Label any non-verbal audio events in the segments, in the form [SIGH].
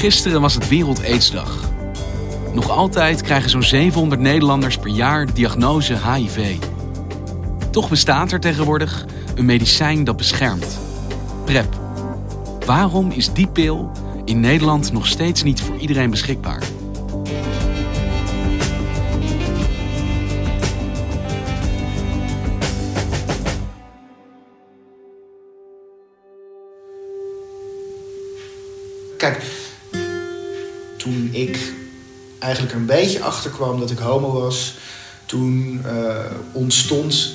Gisteren was het Wereld Aidsdag. Nog altijd krijgen zo'n 700 Nederlanders per jaar diagnose HIV. Toch bestaat er tegenwoordig een medicijn dat beschermt. PrEP. Waarom is die pil in Nederland nog steeds niet voor iedereen beschikbaar? Kijk, toen ik eigenlijk er een beetje achter kwam dat ik homo was, toen uh, ontstond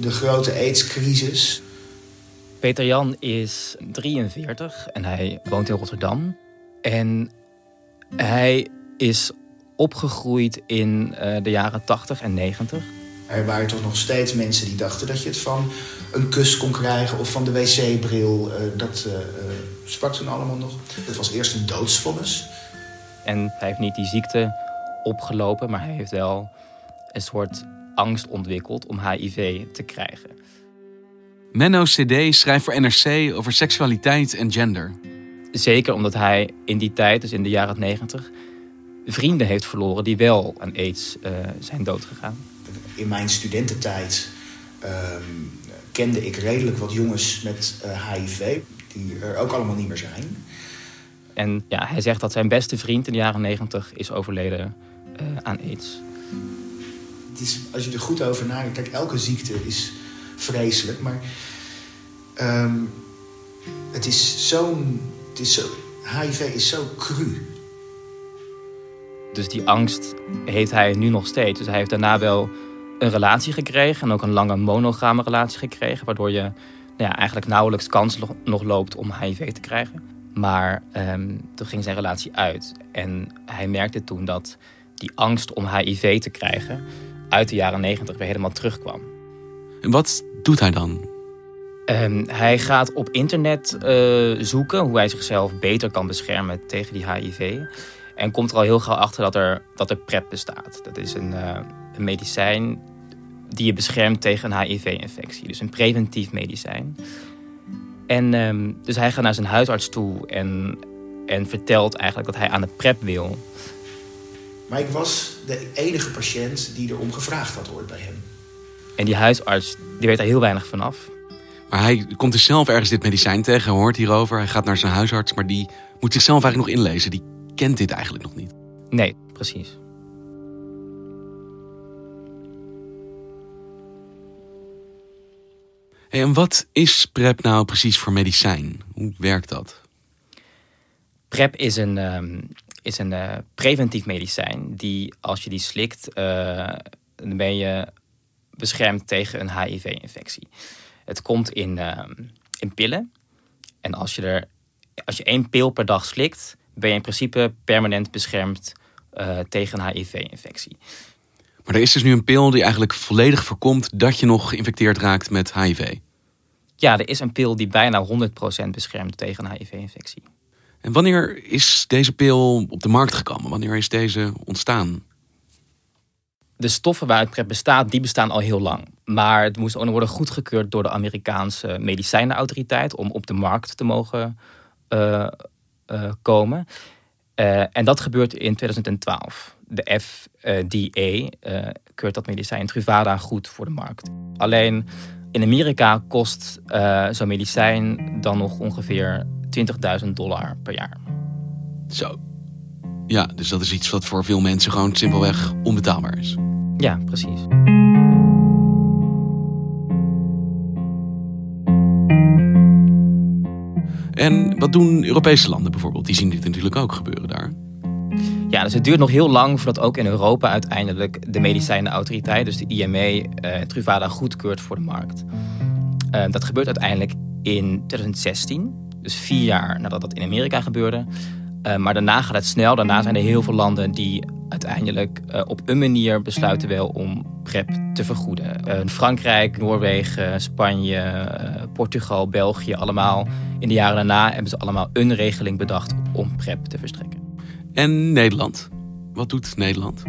de grote AIDS-crisis. Peter Jan is 43 en hij woont in Rotterdam. En hij is opgegroeid in uh, de jaren 80 en 90. Er waren toch nog steeds mensen die dachten dat je het van een kus kon krijgen of van de wc-bril. Uh, dat uh, sprak toen allemaal nog. Het was eerst een doodsvonnis. En hij heeft niet die ziekte opgelopen, maar hij heeft wel een soort angst ontwikkeld om HIV te krijgen. Menno CD schrijft voor NRC over seksualiteit en gender. Zeker omdat hij in die tijd, dus in de jaren 90, vrienden heeft verloren die wel aan AIDS uh, zijn doodgegaan. In mijn studententijd um, kende ik redelijk wat jongens met uh, HIV, die er ook allemaal niet meer zijn. En ja, hij zegt dat zijn beste vriend in de jaren 90 is overleden uh, aan AIDS. Het is, als je er goed over nadenkt, kijk, elke ziekte is vreselijk, maar um, het is zo'n. Zo, HIV is zo cru. Dus die angst heeft hij nu nog steeds. Dus hij heeft daarna wel een relatie gekregen en ook een lange monogame relatie gekregen, waardoor je nou ja, eigenlijk nauwelijks kans nog loopt om HIV te krijgen. Maar um, toen ging zijn relatie uit en hij merkte toen dat die angst om HIV te krijgen uit de jaren negentig weer helemaal terugkwam. En wat doet hij dan? Um, hij gaat op internet uh, zoeken hoe hij zichzelf beter kan beschermen tegen die HIV. En komt er al heel gauw achter dat er, dat er PrEP bestaat. Dat is een, uh, een medicijn die je beschermt tegen een HIV-infectie. Dus een preventief medicijn. En um, dus hij gaat naar zijn huisarts toe en, en vertelt eigenlijk dat hij aan de PrEP wil. Maar ik was de enige patiënt die erom gevraagd had ooit bij hem. En die huisarts die weet er heel weinig vanaf. Maar hij komt dus zelf ergens dit medicijn tegen, hoort hierover, hij gaat naar zijn huisarts, maar die moet zichzelf eigenlijk nog inlezen. Die kent dit eigenlijk nog niet. Nee, precies. En wat is PrEP nou precies voor medicijn? Hoe werkt dat? PrEP is een, um, is een uh, preventief medicijn die als je die slikt, uh, dan ben je beschermd tegen een HIV-infectie. Het komt in, uh, in pillen. En als je, er, als je één pil per dag slikt, ben je in principe permanent beschermd uh, tegen een HIV-infectie. Maar er is dus nu een pil die eigenlijk volledig voorkomt dat je nog geïnfecteerd raakt met HIV. Ja, er is een pil die bijna 100% beschermt tegen een HIV-infectie. En wanneer is deze pil op de markt gekomen? Wanneer is deze ontstaan? De stoffen waaruit PrEP bestaat, die bestaan al heel lang. Maar het moest ook nog worden goedgekeurd door de Amerikaanse medicijnenautoriteit om op de markt te mogen uh, uh, komen. Uh, en dat gebeurt in 2012. De FDA keurt dat medicijn Truvada goed voor de markt. Alleen In Amerika kost uh, zo'n medicijn dan nog ongeveer 20.000 dollar per jaar. Zo. Ja, dus dat is iets wat voor veel mensen gewoon simpelweg onbetaalbaar is. Ja, precies. En wat doen Europese landen bijvoorbeeld? Die zien dit natuurlijk ook gebeuren daar. Ja, dus het duurt nog heel lang voordat ook in Europa uiteindelijk de medicijnenautoriteit, dus de IME, uh, Truvada goedkeurt voor de markt. Uh, dat gebeurt uiteindelijk in 2016, dus vier jaar nadat dat in Amerika gebeurde. Uh, maar daarna gaat het snel. Daarna zijn er heel veel landen die uiteindelijk uh, op een manier besluiten wel om PrEP te vergoeden. Uh, Frankrijk, Noorwegen, Spanje, Portugal, België, allemaal in de jaren daarna hebben ze allemaal een regeling bedacht om PrEP te verstrekken. En Nederland? Wat doet Nederland?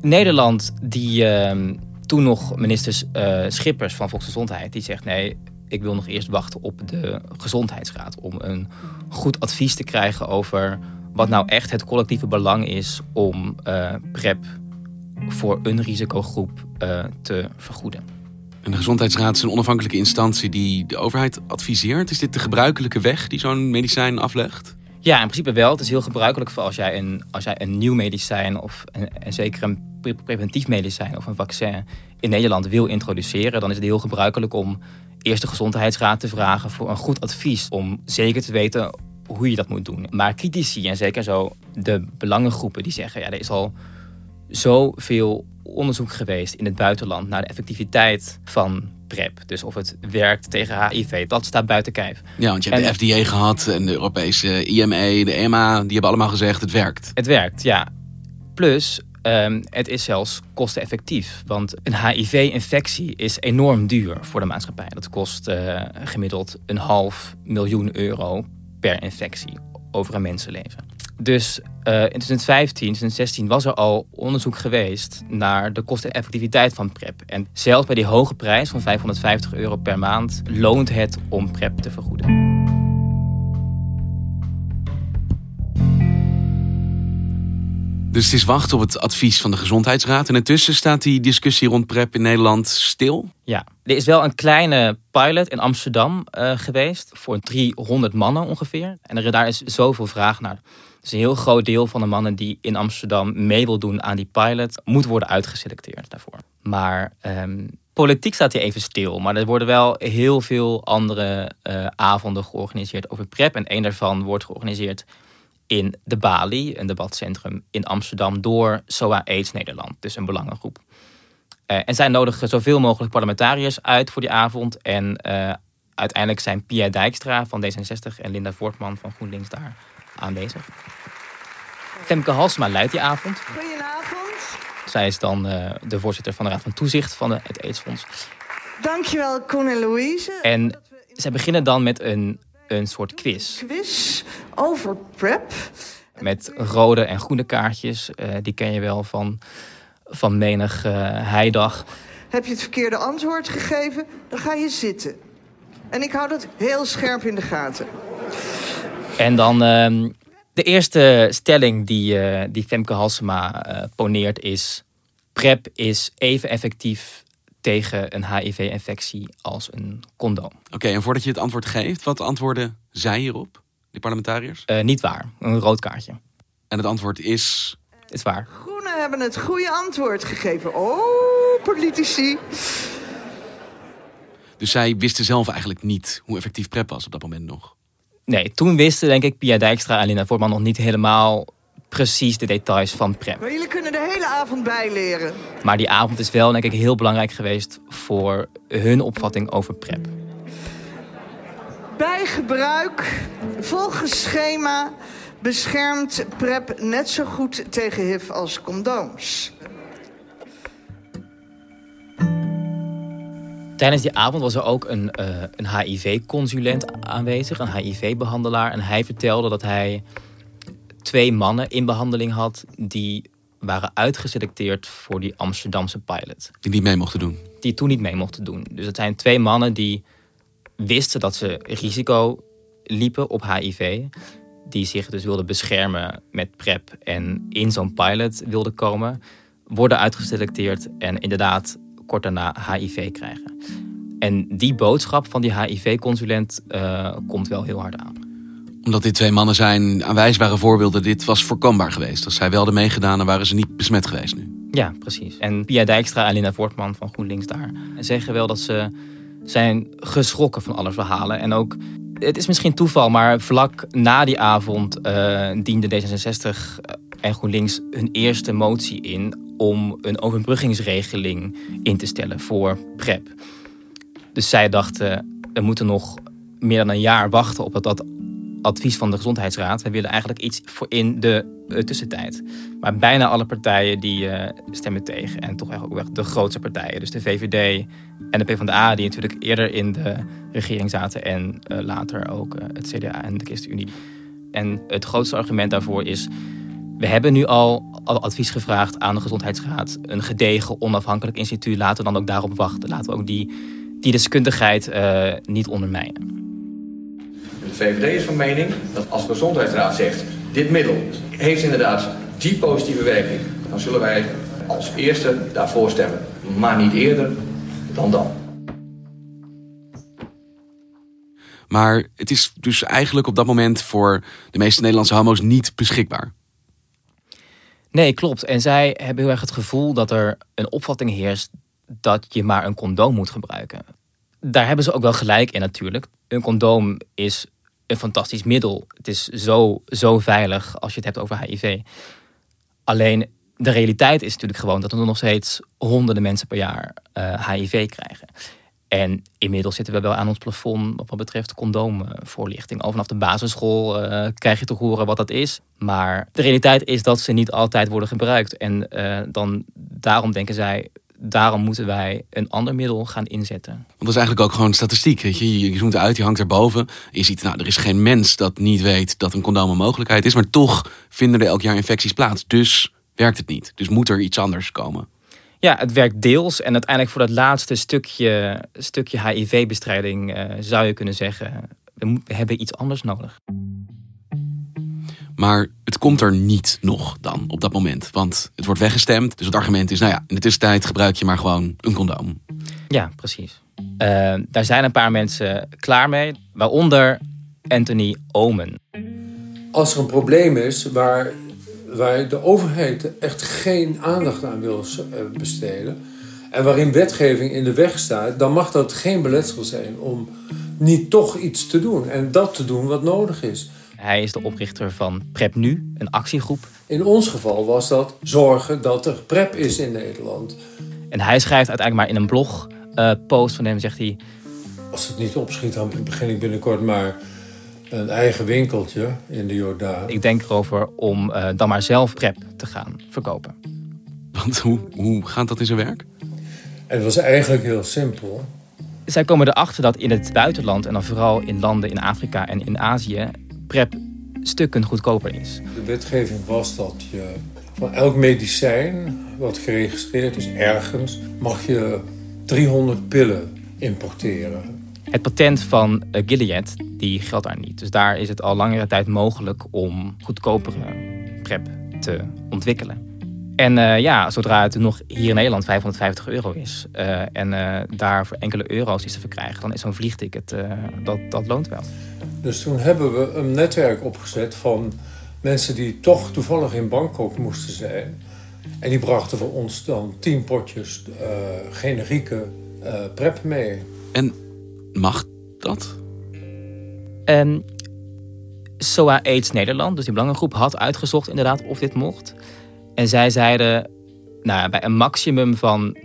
Nederland, die ehm, toen nog minister Schippers van Volksgezondheid, die zegt nee, ik wil nog eerst wachten op de gezondheidsraad om een goed advies te krijgen over wat nou echt het collectieve belang is om uh, PrEP voor een risicogroep uh, te vergoeden. En de Gezondheidsraad is een onafhankelijke instantie die de overheid adviseert. Is dit de gebruikelijke weg die zo'n medicijn aflegt? Ja, in principe wel. Het is heel gebruikelijk voor als jij een, als jij een nieuw medicijn of en zeker een preventief medicijn of een vaccin in Nederland wil introduceren. Dan is het heel gebruikelijk om eerst de gezondheidsraad te vragen voor een goed advies. Om zeker te weten hoe je dat moet doen. Maar critici en zeker zo de belangengroepen die zeggen... ja, er is al zoveel onderzoek geweest in het buitenland... naar de effectiviteit van PrEP. Dus of het werkt tegen HIV, dat staat buiten kijf. Ja, want je hebt de FDA gehad en de Europese IMA, de EMA... die hebben allemaal gezegd het werkt. Het werkt, ja. Plus, Um, het is zelfs kosteneffectief. Want een HIV-infectie is enorm duur voor de maatschappij. Dat kost uh, gemiddeld een half miljoen euro per infectie over een mensenleven. Dus uh, in 2015, 2016 was er al onderzoek geweest naar de kosteneffectiviteit van PrEP. En zelfs bij die hoge prijs van 550 euro per maand loont het om PrEP te vergoeden. Dus het is wachten op het advies van de Gezondheidsraad. En intussen staat die discussie rond PrEP in Nederland stil. Ja, er is wel een kleine pilot in Amsterdam uh, geweest. Voor 300 mannen ongeveer. En er, daar is zoveel vraag naar. Dus een heel groot deel van de mannen die in Amsterdam mee wil doen aan die pilot... moet worden uitgeselecteerd daarvoor. Maar um, politiek staat hier even stil. Maar er worden wel heel veel andere uh, avonden georganiseerd over PrEP. En een daarvan wordt georganiseerd in de Bali, een debatcentrum in Amsterdam, door SOA AIDS Nederland, dus een belangengroep. Uh, en zij nodigen zoveel mogelijk parlementariërs uit voor die avond. En uh, uiteindelijk zijn Pia Dijkstra van D66 en Linda Voortman van GroenLinks daar aanwezig. Femke Halsma leidt die avond. Goedenavond. Zij is dan uh, de voorzitter van de Raad van Toezicht van het AIDS-fonds. Dankjewel, Koen en Louise. En zij beginnen dan met een een soort quiz. Quiz over prep. Met rode en groene kaartjes. Uh, die ken je wel van, van menig uh, heidag. Heb je het verkeerde antwoord gegeven, dan ga je zitten. En ik hou dat heel scherp in de gaten. En dan uh, de eerste stelling die, uh, die Femke Halsema poneert is... PrEP is even effectief tegen een HIV-infectie als een condoom. Oké, en voordat je het antwoord geeft, wat antwoorden zij hierop, die parlementariërs? Uh, niet waar, een rood kaartje. En het antwoord is? Het is waar. Groenen hebben het goede antwoord gegeven. Oh, politici. Dus zij wisten zelf eigenlijk niet hoe effectief PrEP was op dat moment nog? Nee, toen wisten denk ik Pia Dijkstra en Linda Voortman nog niet helemaal precies de details van PrEP. Maar jullie kunnen de hele avond bijleren. Maar die avond is wel denk ik heel belangrijk geweest voor hun opvatting over PrEP. Bij gebruik, volgens schema, beschermt PrEP net zo goed tegen HIV als condooms. Tijdens die avond was er ook een, uh, een HIV-consulent aanwezig, een HIV-behandelaar. En hij vertelde dat hij twee mannen in behandeling had die waren uitgeselecteerd voor die Amsterdamse pilot. Die niet mee mochten doen? Die toen niet mee mochten doen. Dus het zijn twee mannen die wisten dat ze risico liepen op HIV. Die zich dus wilden beschermen met PrEP en in zo'n pilot wilden komen. Worden uitgeselecteerd en inderdaad kort daarna HIV krijgen. En die boodschap van die HIV-consulent uh, komt wel heel hard aan. Omdat dit twee mannen zijn aanwijsbare voorbeelden, dit was voorkombaar geweest. Als zij wel hadden meegedaan, dan waren ze niet besmet geweest nu. Ja, precies. En Pia Dijkstra en Linda Voortman van GroenLinks daar zeggen wel dat ze zijn geschrokken van alle verhalen. En ook, het is misschien toeval, maar vlak na die avond uh, diende D66 en GroenLinks hun eerste motie in om een overbruggingsregeling in te stellen voor PrEP. Dus zij dachten, we moeten nog meer dan een jaar wachten op dat advies van de Gezondheidsraad. We willen eigenlijk iets voor in de uh, tussentijd. Maar bijna alle partijen die uh, stemmen tegen. En toch eigenlijk ook de grootste partijen. Dus de VVD en de PvdA, die natuurlijk eerder in de regering zaten. En uh, later ook het CDA en de ChristenUnie. En het grootste argument daarvoor is... We hebben nu al advies gevraagd aan de Gezondheidsraad. Een gedegen, onafhankelijk instituut. Laten we dan ook daarop wachten. Laten we ook die, die deskundigheid niet ondermijnen. De VVD is van mening dat als de Gezondheidsraad zegt... dit middel heeft inderdaad die positieve werking... dan zullen wij als eerste daarvoor stemmen. Maar niet eerder dan dan. Maar het is dus eigenlijk op dat moment voor de meeste Nederlandse homo's niet beschikbaar. Nee, klopt. En zij hebben heel erg het gevoel dat er een opvatting heerst dat je maar een condoom moet gebruiken. Daar hebben ze ook wel gelijk in natuurlijk. Een condoom is een fantastisch middel. Het is zo, zo veilig als je het hebt over HIV. Alleen de realiteit is natuurlijk gewoon dat er nog steeds honderden mensen per jaar HIV krijgen. En inmiddels zitten we wel aan ons plafond wat betreft condoomvoorlichting. Al vanaf de basisschool uh, krijg je te horen wat dat is. Maar de realiteit is dat ze niet altijd worden gebruikt. En uh, dan, daarom denken zij, daarom moeten wij een ander middel gaan inzetten. Want dat is eigenlijk ook gewoon statistiek. Weet je? je zoomt uit, je hangt erboven. Je ziet, nou, er is geen mens dat niet weet dat een condoom een mogelijkheid is. Maar toch vinden er elk jaar infecties plaats. Dus werkt het niet. Dus moet er iets anders komen. Ja, het werkt deels. En uiteindelijk voor dat laatste stukje, stukje HIV-bestrijding uh, zou je kunnen zeggen... We hebben iets anders nodig. Maar het komt er niet nog dan op dat moment. Want het wordt weggestemd. Dus het argument is, nou ja, in de tussentijd gebruik je maar gewoon een condoom. Ja, precies. Uh, daar zijn een paar mensen klaar mee. Waaronder Anthony Omen. Als er een probleem is waar, waar de overheid echt geen aandacht aan wil besteden... en waarin wetgeving in de weg staat... dan mag dat geen beletsel zijn om niet toch iets te doen. En dat te doen wat nodig is. Hij is de oprichter van PrEP Nu, een actiegroep. In ons geval was dat zorgen dat er PrEP is in Nederland. En hij schrijft uiteindelijk maar in een blog uh, post van hem, zegt hij... Als het niet opschiet, dan begin ik binnenkort maar een eigen winkeltje in de Jordaan. Ik denk erover om uh, dan maar zelf PrEP te gaan verkopen. Want hoe, hoe gaat dat in zijn werk? Het was eigenlijk heel simpel. Zij komen erachter dat in het buitenland en dan vooral in landen in Afrika en in Azië PrEP stukken goedkoper is. De wetgeving was dat je van elk medicijn wat geregistreerd is ergens, mag je 300 pillen importeren. Het patent van uh, Gilead die geldt daar niet. Dus daar is het al langere tijd mogelijk om goedkopere PrEP te ontwikkelen. En uh, ja, zodra het nog hier in Nederland 550 euro is uh, en uh, daar voor enkele euro's is te verkrijgen, dan is zo'n vliegticket, dat, dat loont wel. Dus toen hebben we een netwerk opgezet van mensen die toch toevallig in Bangkok moesten zijn. En die brachten voor ons dan tien potjes generieke PrEP mee. En mag dat? Um, SOA AIDS Nederland, dus die belangengroep, had uitgezocht inderdaad of dit mocht. En zij zeiden, nou bij een maximum van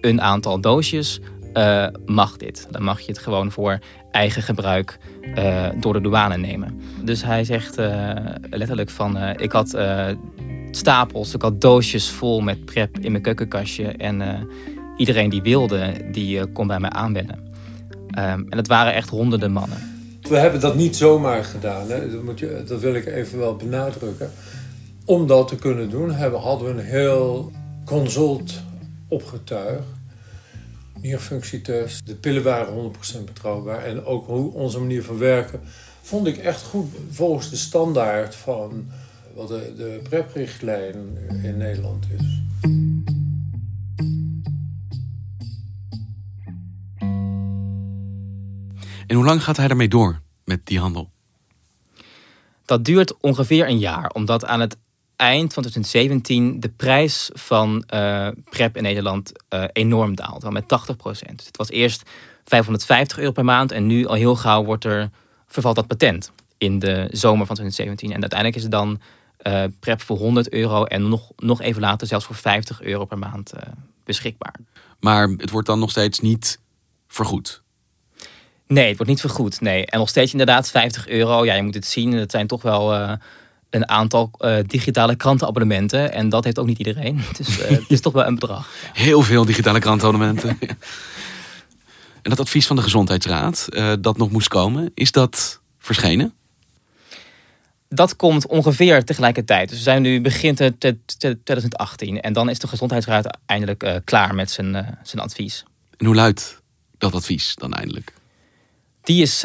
een aantal doosjes uh, mag dit. Dan mag je het gewoon voor eigen gebruik uh, door de douane nemen. Dus hij zegt uh, letterlijk van, ik had stapels, ik had doosjes vol met prep in mijn keukenkastje. En iedereen die wilde, die kon bij mij aanbellen. Um, en het waren echt honderden mannen. We hebben dat niet zomaar gedaan, hè? Dat, moet je, dat wil ik even wel benadrukken om dat te kunnen doen hebben, hadden we een heel consult opgetuigd. Nierfunctietest, de pillen waren 100% betrouwbaar en ook hoe onze manier van werken vond ik echt goed volgens de standaard van wat de, de PrEP-richtlijn in Nederland is. En hoe lang gaat hij daarmee door met die handel? Dat duurt ongeveer een jaar, omdat aan het eind van 2017 de prijs van uh, PrEP in Nederland uh, enorm daalt, wel met 80 procent. Het was eerst 550 euro per maand en nu al heel gauw wordt er, vervalt dat patent in de zomer van 2017. En uiteindelijk is het dan uh, PrEP voor 100 euro en nog, nog even later zelfs voor 50 euro per maand beschikbaar. Maar het wordt dan nog steeds niet vergoed? Nee, het wordt niet vergoed. Nee. En nog steeds inderdaad 50 euro. Ja, je moet het zien. Het zijn toch wel een aantal uh, digitale krantenabonnementen. En dat heeft ook niet iedereen. [LAUGHS] Dus uh, het is toch wel een bedrag. Heel veel digitale krantenabonnementen. [LAUGHS] en dat advies van de Gezondheidsraad, dat nog moest komen, is dat verschenen? Dat komt ongeveer tegelijkertijd. Dus we zijn nu begin 2018. En dan is de Gezondheidsraad eindelijk klaar met zijn, zijn advies. En hoe luidt dat advies dan eindelijk? Die is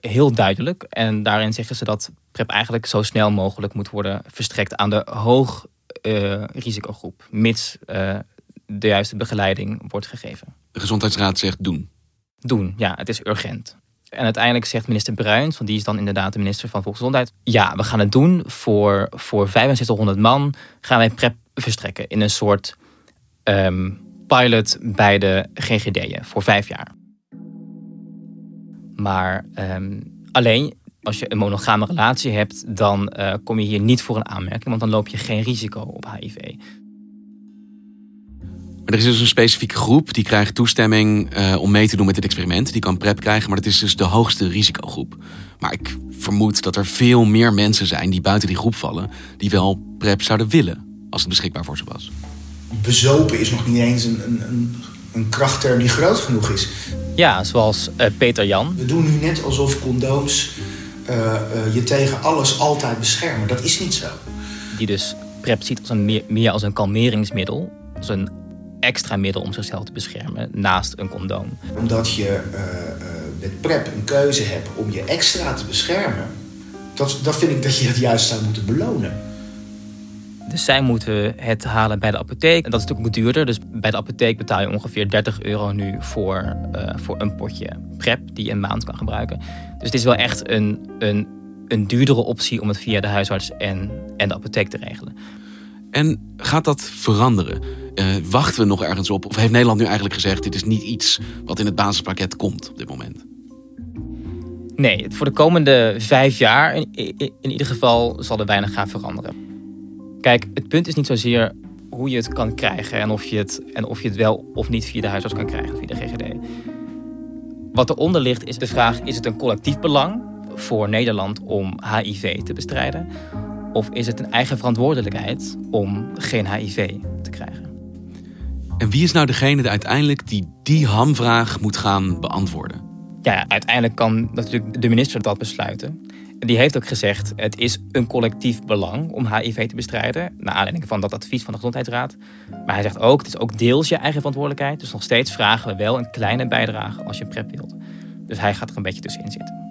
heel duidelijk. En daarin zeggen ze dat PrEP eigenlijk zo snel mogelijk moet worden verstrekt aan de hoog uh, risicogroep. Mits uh, de juiste begeleiding wordt gegeven. De Gezondheidsraad zegt doen. Doen, ja, het is urgent. En uiteindelijk zegt minister Bruins, van die is dan inderdaad de minister van Volksgezondheid. Ja, we gaan het doen voor, voor 6500 man. Gaan wij PrEP verstrekken in een soort um, pilot bij de GGD'en voor vijf jaar. Maar um, alleen als je een monogame relatie hebt, dan uh, kom je hier niet voor een aanmerking, want dan loop je geen risico op HIV. Maar er is dus een specifieke groep die krijgt toestemming uh, om mee te doen met dit experiment. Die kan PrEP krijgen, maar dat is dus de hoogste risicogroep. Maar ik vermoed dat er veel meer mensen zijn die buiten die groep vallen, die wel PrEP zouden willen als het beschikbaar voor ze was. Bezopen is nog niet eens een, een, een, een krachtterm die groot genoeg is. Ja, zoals uh, Peter Jan. We doen nu net alsof condooms je tegen alles altijd beschermen. Dat is niet zo. Die dus PrEP ziet als een meer, meer als een kalmeringsmiddel. Als een extra middel om zichzelf te beschermen naast een condoom. Omdat je met PrEP een keuze hebt om je extra te beschermen. Dat, dat vind ik dat je het juist zou moeten belonen. Dus zij moeten het halen bij de apotheek. En dat is natuurlijk duurder. Dus bij de apotheek betaal je ongeveer 30 euro nu voor, uh, voor een potje PrEP die je een maand kan gebruiken. Dus het is wel echt een, een, een duurdere optie om het via de huisarts en, en de apotheek te regelen. En gaat dat veranderen? Uh, wachten we nog ergens op? Of heeft Nederland nu eigenlijk gezegd: dit is niet iets wat in het basispakket komt op dit moment? Nee, voor de komende vijf jaar in, in, in ieder geval zal er weinig gaan veranderen. Kijk, het punt is niet zozeer hoe je het kan krijgen en of je het, en of je het wel of niet via de huisarts kan krijgen, via de GGD. Wat eronder ligt is de vraag: is het een collectief belang voor Nederland om HIV te bestrijden? Of is het een eigen verantwoordelijkheid om geen HIV te krijgen? En wie is nou degene die uiteindelijk die die hamvraag moet gaan beantwoorden? Ja, uiteindelijk kan natuurlijk de minister dat besluiten die heeft ook gezegd: het is een collectief belang om HIV te bestrijden. Naar aanleiding van dat advies van de Gezondheidsraad. Maar hij zegt ook: het is ook deels je eigen verantwoordelijkheid. Dus nog steeds vragen we wel een kleine bijdrage als je PrEP wilt. Dus hij gaat er een beetje tussenin zitten.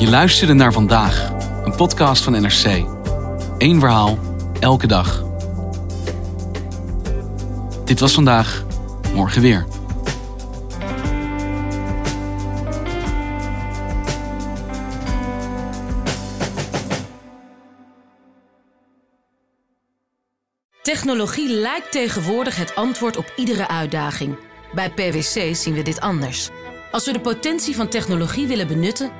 Je luisterde naar vandaag, een podcast van NRC. Eén verhaal, elke dag. Dit was vandaag, morgen weer. Technologie lijkt tegenwoordig het antwoord op iedere uitdaging. Bij PwC zien we dit anders. Als we de potentie van technologie willen benutten